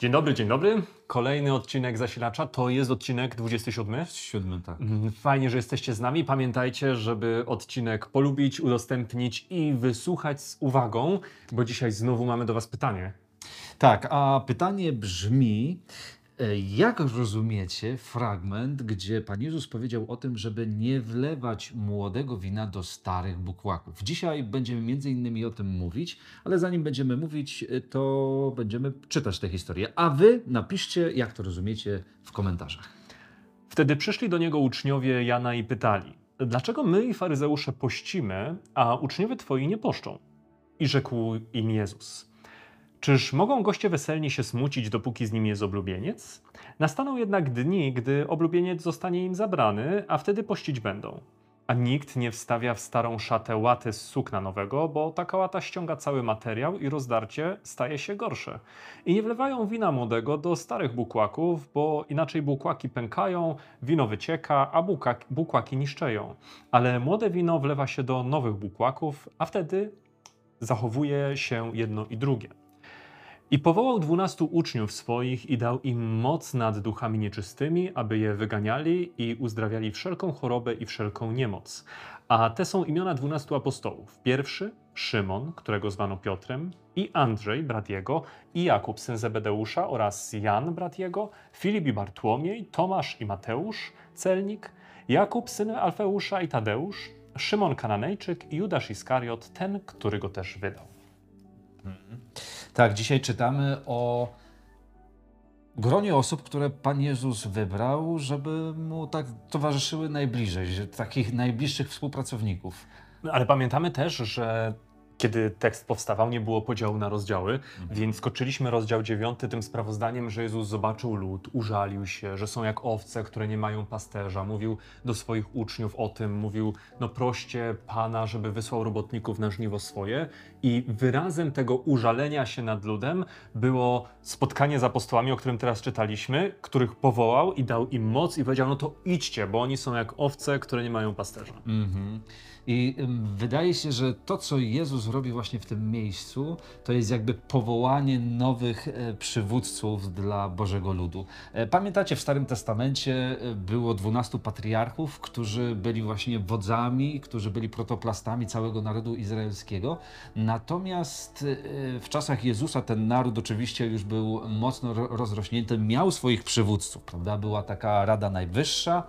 Dzień dobry, dzień dobry. Kolejny odcinek Zasilacza to jest odcinek 27. Siódmy, tak. Mm, Fajnie, że jesteście z nami. Pamiętajcie, żeby odcinek polubić, udostępnić i wysłuchać z uwagą, bo dzisiaj znowu mamy do Was pytanie. Tak, a pytanie brzmi, jak rozumiecie fragment, gdzie Pan Jezus powiedział o tym, żeby nie wlewać młodego wina do starych bukłaków? Dzisiaj będziemy między innymi o tym mówić, ale zanim będziemy mówić, e, to będziemy czytać tę historię. A wy napiszcie, jak to rozumiecie w komentarzach. Wtedy przyszli do niego uczniowie Jana i pytali: Dlaczego my i faryzeusze pościmy, a uczniowie twoi nie poszczą? I rzekł im Jezus: Czyż mogą goście weselni się smucić, dopóki z nimi jest oblubieniec? Nastaną jednak dni, gdy oblubieniec zostanie im zabrany, a wtedy pościć będą. A nikt nie wstawia w starą szatę łaty z sukna nowego, bo taka łata ściąga cały materiał i rozdarcie staje się gorsze. I nie wlewają wina młodego do starych bukłaków, bo inaczej bukłaki pękają, wino wycieka, a bukłaki, bukłaki niszczeją. Ale młode wino wlewa się do nowych bukłaków, a wtedy zachowuje się jedno i drugie. I powołał dwunastu uczniów swoich i dał im moc nad duchami nieczystymi, aby je wyganiali i uzdrawiali wszelką chorobę i wszelką niemoc. A te są imiona dwunastu apostołów. Pierwszy Szymon, którego zwano Piotrem, i Andrzej, brat jego, i Jakub, syn Zebedeusza, oraz Jan, brat jego, Filip i Bartłomiej, Tomasz i Mateusz, celnik, Jakub, syn Alfeusza i Tadeusz, Szymon Kananejczyk i Judasz Iskariot, ten, który go też wydał. Tak, dzisiaj czytamy o gronie osób, które Pan Jezus wybrał, żeby mu tak towarzyszyły najbliżej, że takich najbliższych współpracowników. Ale pamiętamy też, że kiedy tekst powstawał, nie było podziału na rozdziały, więc skoczyliśmy rozdział 9 tym sprawozdaniem, że Jezus zobaczył lud, użalił się, że są jak owce, które nie mają pasterza. Mówił do swoich uczniów o tym, mówił, no proście Pana, żeby wysłał robotników na żniwo swoje. I wyrazem tego użalenia się nad ludem było spotkanie z apostołami, o którym teraz czytaliśmy, których powołał i dał im moc i powiedział, no to idźcie, bo oni są jak owce, które nie mają pasterza. Mhm. I wydaje się, że to, co Jezus robi właśnie w tym miejscu, to jest jakby powołanie nowych e, przywódców dla Bożego Ludu. E, Pamiętacie, w Starym Testamencie e, było dwunastu patriarchów, którzy byli właśnie wodzami, którzy byli protoplastami całego narodu izraelskiego. Natomiast w czasach Jezusa ten naród oczywiście już był mocno ro- rozrośnięty, miał swoich przywódców, prawda? Była taka Rada Najwyższa,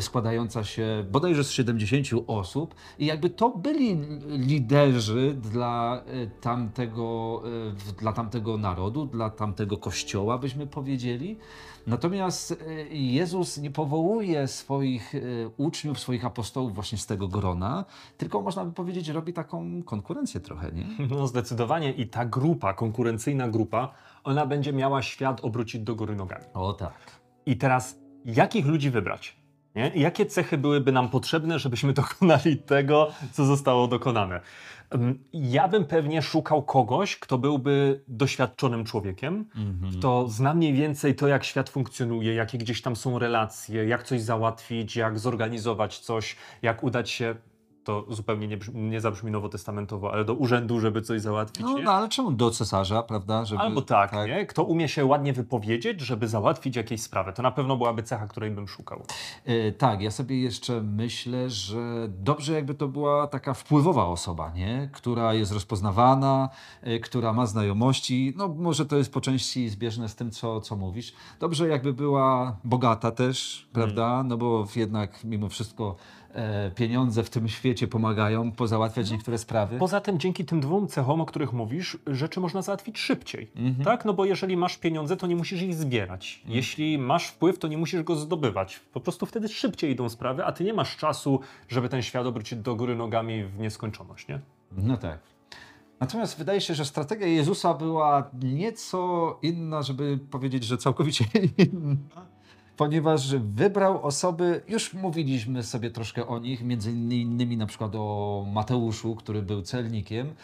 składająca się bodajże z 70 osób i jakby to byli liderzy dla e, tamtego, e, dla tamtego narodu, dla tamtego kościoła, byśmy powiedzieli. Natomiast e, Jezus nie powołuje swoich uczniów, swoich apostołów właśnie z tego grona, tylko można by powiedzieć, robi taką konkurencję trochę, nie? No zdecydowanie i ta grupa, konkurencyjna grupa, ona będzie miała świat obrócić do góry nogami. O tak. I teraz, jakich ludzi wybrać? Nie? Jakie cechy byłyby nam potrzebne, żebyśmy dokonali tego, co zostało dokonane? Ja bym pewnie szukał kogoś, kto byłby doświadczonym człowiekiem, kto zna mniej więcej to, jak świat funkcjonuje, jakie gdzieś tam są relacje, jak coś załatwić, jak zorganizować coś, jak udać się, to zupełnie nie, nie zabrzmi nowotestamentowo, ale do urzędu, żeby coś załatwić. No, no ale czemu do cesarza, prawda? Żeby, Albo tak, nie? Kto umie się ładnie wypowiedzieć, żeby załatwić jakieś sprawy. To na pewno byłaby cecha, której bym szukał. E, tak, ja sobie jeszcze myślę, że dobrze jakby to była taka wpływowa osoba, nie? która jest rozpoznawana, e, która ma znajomości. No może to jest po części zbieżne z tym, co, co mówisz. Dobrze jakby była bogata też, prawda? No bo jednak mimo wszystko pieniądze w tym świecie pomagają pozałatwiać niektóre sprawy. Poza tym, dzięki tym dwóm cechom, o których mówisz, rzeczy można załatwić szybciej. Tak? No bo jeżeli masz pieniądze, to nie musisz ich zbierać. Jeśli masz wpływ, to nie musisz go zdobywać. Po prostu wtedy szybciej idą sprawy, a ty nie masz czasu, żeby ten świat obrócić do góry nogami w nieskończoność, nie? No tak. Natomiast wydaje się, że strategia Jezusa była nieco inna, żeby powiedzieć, że całkowicie inna, ponieważ wybrał osoby, już mówiliśmy sobie troszkę o nich, między innymi na przykład o Mateuszu, który był celnikiem,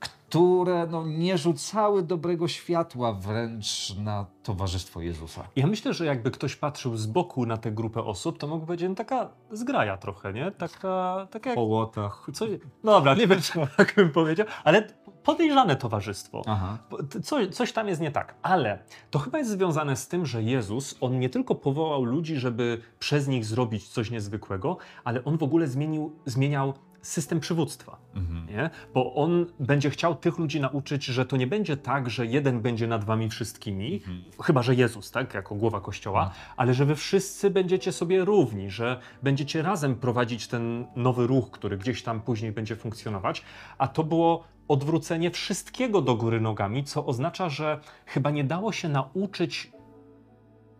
które no, nie rzucały dobrego światła wręcz na towarzystwo Jezusa. Ja myślę, że jakby ktoś patrzył z boku na tę grupę osób, to mógłby powiedzieć, no taka zgraja trochę, nie? Taka, taka jak łotach. Co? No dobra, nie wiem, czy tak bym powiedział, ale podejrzane towarzystwo. Aha. Co, coś tam jest nie tak, ale to chyba jest związane z tym, że Jezus, on nie tylko powołał ludzi, żeby przez nich zrobić coś niezwykłego, ale on w ogóle zmienił, zmieniał system przywództwa. Mhm. Nie? Bo on będzie chciał tych ludzi nauczyć, że to nie będzie tak, że jeden będzie nad wami wszystkimi, Mhm. chyba że Jezus, tak, jako głowa kościoła, Tak. ale że wy wszyscy będziecie sobie równi, że będziecie razem prowadzić ten nowy ruch, który gdzieś tam później będzie funkcjonować. A to było odwrócenie wszystkiego do góry nogami, co oznacza, że chyba nie dało się nauczyć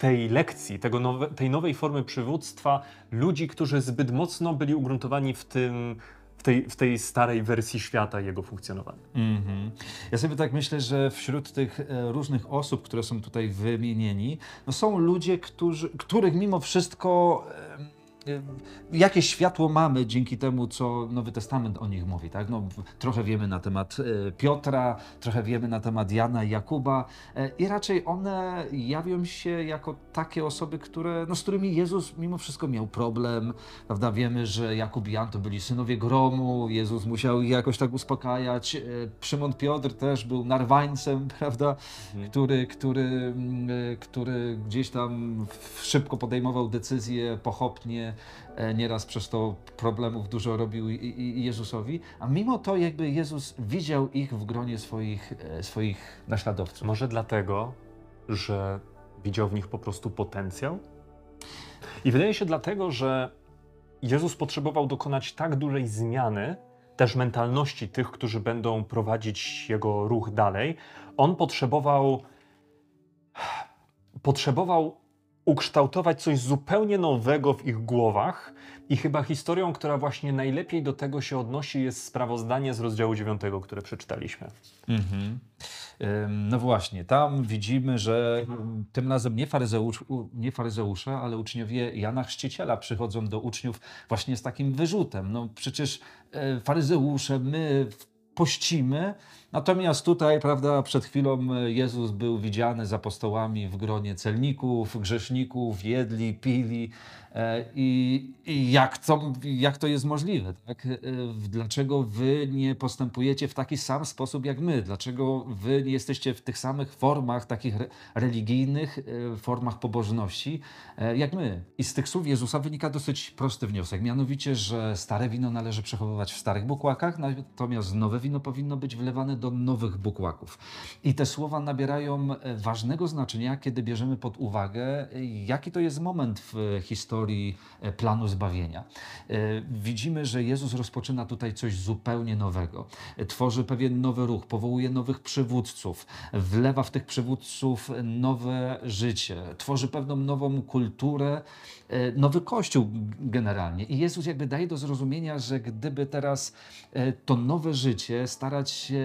tej lekcji, tego nowe, tej nowej formy przywództwa ludzi, którzy zbyt mocno byli ugruntowani w tym, w tej, w tej starej wersji świata jego funkcjonowania. Mhm. Ja sobie tak myślę, że wśród tych e, różnych osób, które są tutaj wymienieni, no są ludzie, którzy, których mimo wszystko e, e, jakieś światło mamy dzięki temu, co Nowy Testament o nich mówi. Tak? No, trochę wiemy na temat e, Piotra, trochę wiemy na temat Jana i Jakuba e, i raczej one jawią się jako takie osoby, które, no, z którymi Jezus mimo wszystko miał problem. Prawda? Wiemy, że Jakub i Jan to byli synowie gromu, Jezus musiał ich jakoś tak uspokajać. E, Szymon Piotr też był narwańcem, prawda? Który, który, mm, który gdzieś tam szybko podejmował decyzje, pochopnie, e, nieraz przez to problemów dużo robił Jezusowi, a mimo to jakby Jezus widział ich w gronie swoich, e, swoich naśladowców. Może dlatego, że widział w nich po prostu potencjał? I wydaje się dlatego, że Jezus potrzebował dokonać tak dużej zmiany, też mentalności tych, którzy będą prowadzić jego ruch dalej. On potrzebował, potrzebował ukształtować coś zupełnie nowego w ich głowach. I chyba historią, która właśnie najlepiej do tego się odnosi, jest sprawozdanie z rozdziału 9, które przeczytaliśmy. Mhm. No właśnie, tam widzimy, że ym, tym razem nie, faryzeusz, nie faryzeusze, ale uczniowie Jana Chrzciciela przychodzą do uczniów właśnie z takim wyrzutem. No przecież e, faryzeusze, my pościmy, natomiast tutaj, prawda, przed chwilą e, Jezus był widziany z apostołami w gronie celników, grzeszników, jedli, pili. E, I, i jak, to, jak to jest możliwe? Tak? E, Dlaczego wy nie postępujecie w taki sam sposób jak my? Dlaczego wy nie jesteście w tych samych formach, takich re, religijnych, formach pobożności jak my? I z tych słów Jezusa wynika dosyć prosty wniosek, mianowicie, że stare wino należy przechowywać w starych bukłakach, natomiast nowe wino powinno być wlewane do nowych bukłaków. I te słowa nabierają e, ważnego znaczenia, kiedy bierzemy pod uwagę, e, jaki to jest moment w historii e, planu zbawienia. Widzimy, że Jezus rozpoczyna tutaj coś zupełnie nowego. Tworzy pewien nowy ruch, powołuje nowych przywódców, wlewa w tych przywódców nowe życie, tworzy pewną nową kulturę, nowy kościół generalnie. I Jezus jakby daje do zrozumienia, że gdyby teraz to nowe życie starać się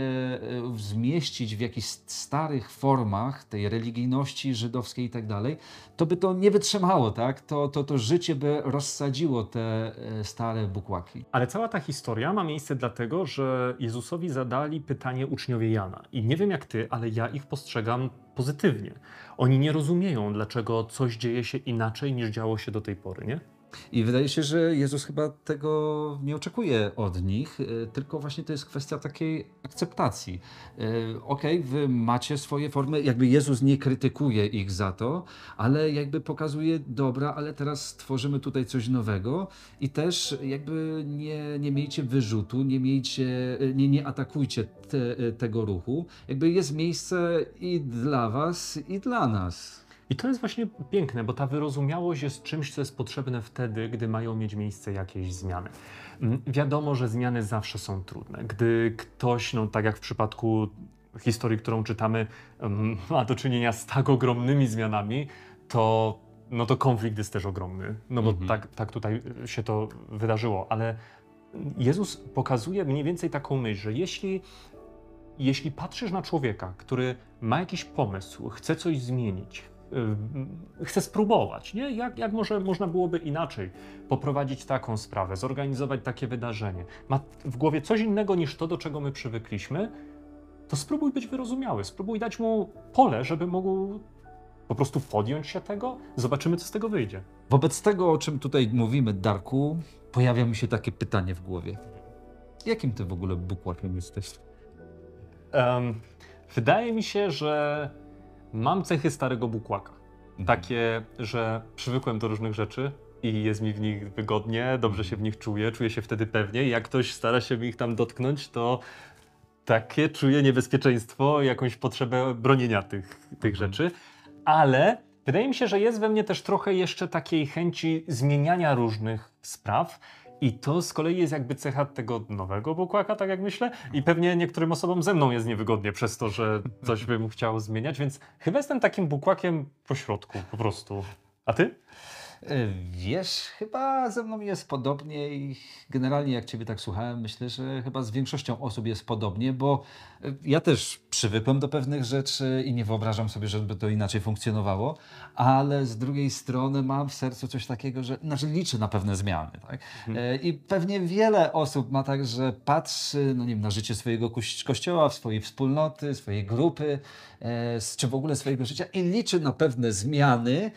zmieścić w jakichś starych formach tej religijności żydowskiej i tak dalej, to by to nie wytrzymało, tak? To, to, to życie by rozsadziło te e, stare bukłaki. Ale cała ta historia ma miejsce dlatego, że Jezusowi zadali pytanie uczniowie Jana. I nie wiem jak ty, ale ja ich postrzegam pozytywnie. Oni nie rozumieją, dlaczego coś dzieje się inaczej niż działo się do tej pory, nie? I wydaje się, że Jezus chyba tego nie oczekuje od nich, e, tylko właśnie to jest kwestia takiej akceptacji. E, Okej, wy macie swoje formy, jakby Jezus nie krytykuje ich za to, ale jakby pokazuje, dobra, ale teraz stworzymy tutaj coś nowego i też jakby nie, nie miejcie wyrzutu, nie miejcie, e, nie, nie atakujcie te, tego ruchu. Jakby jest miejsce i dla was, i dla nas. I to jest właśnie piękne, bo ta wyrozumiałość jest czymś, co jest potrzebne wtedy, gdy mają mieć miejsce jakieś zmiany. Mm, Wiadomo, że zmiany zawsze są trudne. Gdy ktoś, no tak jak w przypadku historii, którą czytamy, mm, ma do czynienia z tak ogromnymi zmianami, to, no to konflikt jest też ogromny. No bo Mhm. tak, tak tutaj się to wydarzyło. Ale Jezus pokazuje mniej więcej taką myśl, że jeśli jeśli patrzysz na człowieka, który ma jakiś pomysł, chce coś zmienić, yy, chce spróbować, nie? Jak, jak może można byłoby inaczej poprowadzić taką sprawę, zorganizować takie wydarzenie, ma w głowie coś innego niż to, do czego my przywykliśmy, to spróbuj być wyrozumiały, spróbuj dać mu pole, żeby mógł po prostu podjąć się tego, zobaczymy, co z tego wyjdzie. Wobec tego, o czym tutaj mówimy, Darku, pojawia mi się takie pytanie w głowie. Jakim ty w ogóle bukłakiem jesteś? em, wydaje mi się, że mam cechy starego bukłaka. Takie, że przywykłem do różnych rzeczy i jest mi w nich wygodnie, dobrze się w nich czuję, czuję się wtedy pewnie. I Jak ktoś stara się mi ich tam dotknąć, to takie czuję niebezpieczeństwo, jakąś potrzebę bronienia tych, tych rzeczy. Ale wydaje mi się, że jest we mnie też trochę jeszcze takiej chęci zmieniania różnych spraw. I to z kolei jest jakby cecha tego nowego bukłaka, tak jak myślę. I pewnie niektórym osobom ze mną jest niewygodnie przez to, że coś bym chciał zmieniać, więc chyba jestem takim bukłakiem po środku po prostu. A ty? Wiesz, chyba ze mną jest podobnie i generalnie jak Ciebie tak słuchałem, myślę, że chyba z większością osób jest podobnie, bo e, ja też przywykłem do pewnych rzeczy i nie wyobrażam sobie, żeby to inaczej funkcjonowało, ale z drugiej strony mam w sercu coś takiego, że znaczy liczę na pewne zmiany. Tak? E, I pewnie wiele osób ma tak, że patrzy no nie wiem, na życie swojego koś- kościoła, swojej wspólnoty, swojej grupy, e, czy w ogóle swojego życia i liczy na pewne zmiany,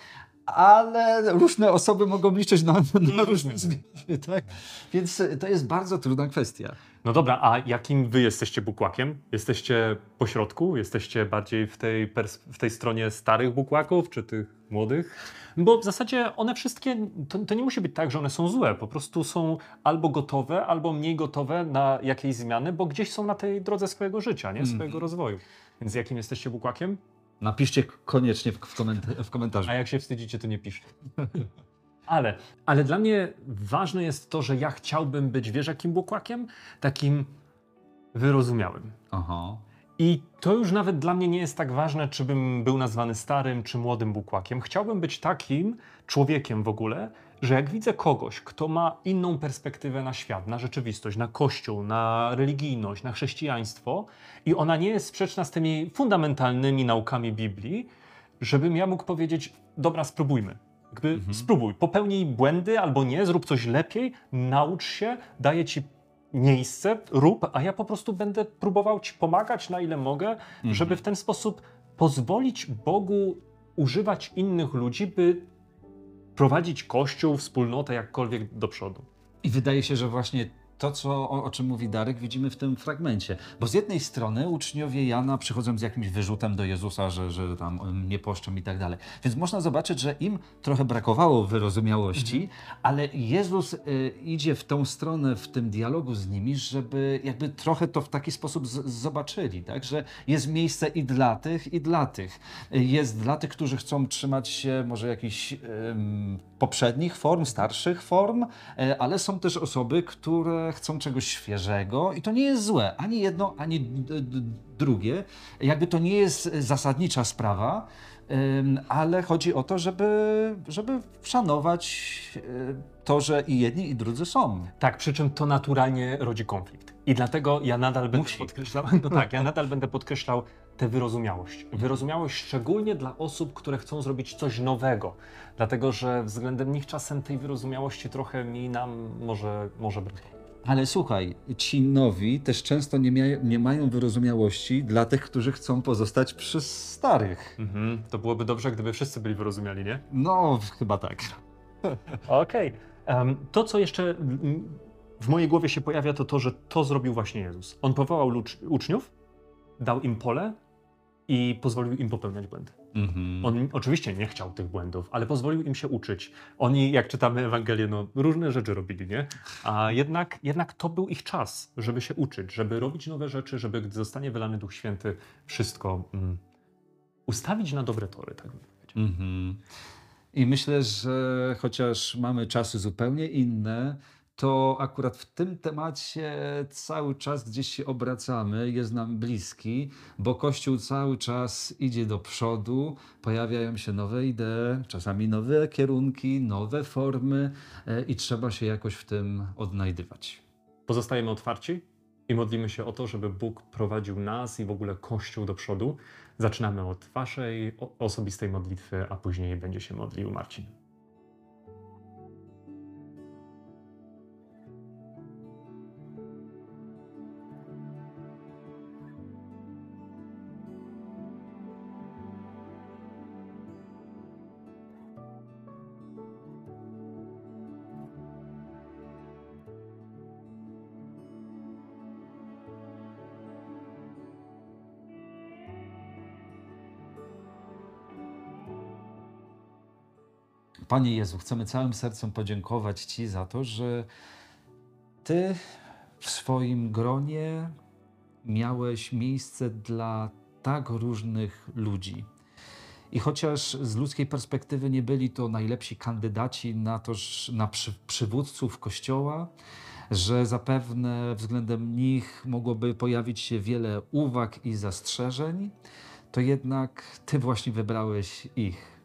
ale różne osoby mogą liczyć na, na różne zmiany, tak? Więc to jest bardzo trudna kwestia. No dobra, a jakim wy jesteście bukłakiem? Jesteście po środku? Jesteście bardziej w tej, pers- w tej stronie starych bukłaków, czy tych młodych? Bo w zasadzie one wszystkie, to, to nie musi być tak, że one są złe. Po prostu są albo gotowe, albo mniej gotowe na jakieś zmiany, bo gdzieś są na tej drodze swojego życia, nie? swojego rozwoju. Więc jakim jesteście bukłakiem? Napiszcie koniecznie w, w, koment- w komentarzu. A jak się wstydzicie, to nie piszcie. Ale, ale dla mnie ważne jest to, że ja chciałbym być, wiesz, jakim bukłakiem? Takim wyrozumiałym. Aha. I to już nawet dla mnie nie jest tak ważne, czy bym był nazwany starym czy młodym bukłakiem. Chciałbym być takim człowiekiem w ogóle, że jak widzę kogoś, kto ma inną perspektywę na świat, na rzeczywistość, na kościół, na religijność, na chrześcijaństwo i ona nie jest sprzeczna z tymi fundamentalnymi naukami Biblii, żebym ja mógł powiedzieć, dobra, spróbujmy. Jakby spróbuj, popełnij błędy albo nie, zrób coś lepiej, naucz się, daję ci miejsce, rób, a ja po prostu będę próbował ci pomagać na ile mogę, żeby w ten sposób pozwolić Bogu używać innych ludzi, by prowadzić kościół, wspólnotę jakkolwiek do przodu. I wydaje się, że właśnie to, co, o, o czym mówi Darek, widzimy w tym fragmencie. Bo z jednej strony uczniowie Jana przychodzą z jakimś wyrzutem do Jezusa, że, że tam nie poszczą i tak dalej. Więc można zobaczyć, że im trochę brakowało wyrozumiałości, ale Jezus y, idzie w tą stronę w tym dialogu z nimi, żeby jakby trochę to w taki sposób zobaczyli, tak? że jest miejsce i dla tych, i dla tych. Y, Jest dla tych, którzy chcą trzymać się może jakichś em, poprzednich form, starszych form, e, ale są też osoby, które chcą czegoś świeżego i to nie jest złe, ani jedno, ani drugie. Jakby to nie jest zasadnicza sprawa, ale chodzi o to, żeby, żeby szanować e, to, że i jedni, i drudzy są. Tak, przy czym to naturalnie rodzi konflikt. I dlatego ja nadal będę Musi. podkreślał, no tak, ja nadal będę podkreślał tę wyrozumiałość. Wyrozumiałość szczególnie dla osób, które chcą zrobić coś nowego. Dlatego, że względem nich czasem tej wyrozumiałości trochę mi nam może, może brakuje. Ale słuchaj, ci nowi też często nie, mia- nie mają wyrozumiałości dla tych, którzy chcą pozostać przy starych. Mhm. To byłoby dobrze, gdyby wszyscy byli wyrozumiali, nie? No, chyba tak. Okej. Em, to, co jeszcze mm, w mojej głowie się pojawia, to to, że to zrobił właśnie Jezus. On powołał lucz- uczniów, dał im pole i pozwolił im popełniać błędy. Mhm. On oczywiście nie chciał tych błędów, ale pozwolił im się uczyć. Oni, jak czytamy Ewangelię, no, różne rzeczy robili, nie? A jednak, jednak to był ich czas, żeby się uczyć, żeby robić nowe rzeczy, żeby gdy zostanie wylany Duch Święty, wszystko mm, ustawić na dobre tory, tak bym powiedział. Mhm. I myślę, że chociaż mamy czasy zupełnie inne, to akurat w tym temacie cały czas gdzieś się obracamy, jest nam bliski, bo Kościół cały czas idzie do przodu, pojawiają się nowe idee, czasami nowe kierunki, nowe formy e, i trzeba się jakoś w tym odnajdywać. Pozostajemy otwarci i modlimy się o to, żeby Bóg prowadził nas i w ogóle Kościół do przodu. Zaczynamy od Waszej osobistej modlitwy, a później będzie się modlił Marcin. Panie Jezu, chcemy całym sercem podziękować Ci za to, że Ty w swoim gronie miałeś miejsce dla tak różnych ludzi. I chociaż z ludzkiej perspektywy nie byli to najlepsi kandydaci na, to, na przy, przywódców Kościoła, że zapewne względem nich mogłoby pojawić się wiele uwag i zastrzeżeń, to jednak Ty właśnie wybrałeś ich.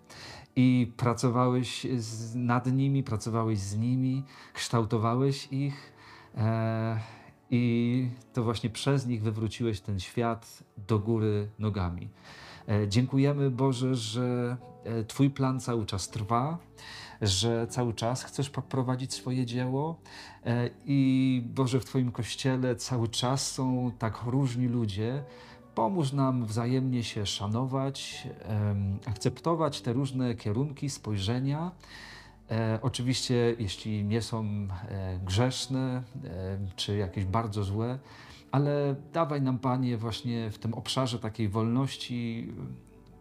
I pracowałeś z, nad nimi, pracowałeś z nimi, kształtowałeś ich. E, I to właśnie przez nich wywróciłeś ten świat do góry nogami. E, Dziękujemy Boże, że e, Twój plan cały czas trwa, że cały czas chcesz poprowadzić swoje dzieło e, i Boże w Twoim kościele cały czas są tak różni ludzie. Pomóż nam wzajemnie się szanować, akceptować te różne kierunki, spojrzenia. E, oczywiście, jeśli nie są e, grzeszne czy jakieś bardzo złe, ale dawaj nam, Panie, właśnie w tym obszarze takiej wolności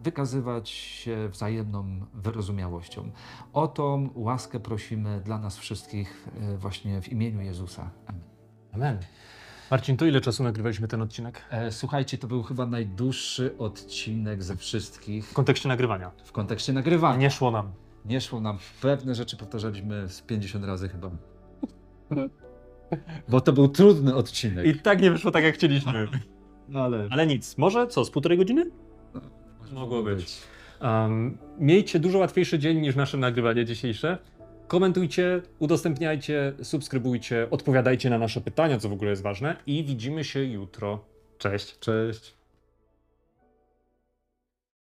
wykazywać się wzajemną wyrozumiałością. O tą łaskę prosimy dla nas wszystkich e, właśnie w imieniu Jezusa. Amen. Amen. Marcin, to ile czasu nagrywaliśmy ten odcinek? E, Słuchajcie, to był chyba najdłuższy odcinek ze wszystkich W kontekście nagrywania. w kontekście nagrywania. Nie szło nam. Nie szło nam. Pewne rzeczy powtarzaliśmy z 50 razy chyba. Bo to był trudny odcinek. I tak nie wyszło tak, jak chcieliśmy. No ale Ale nic. Może co, z półtorej godziny? Mogło być. Um, miejcie dużo łatwiejszy dzień niż nasze nagrywanie dzisiejsze. Komentujcie, udostępniajcie, subskrybujcie, odpowiadajcie na nasze pytania, co w ogóle jest ważne. I widzimy się jutro. Cześć. Cześć.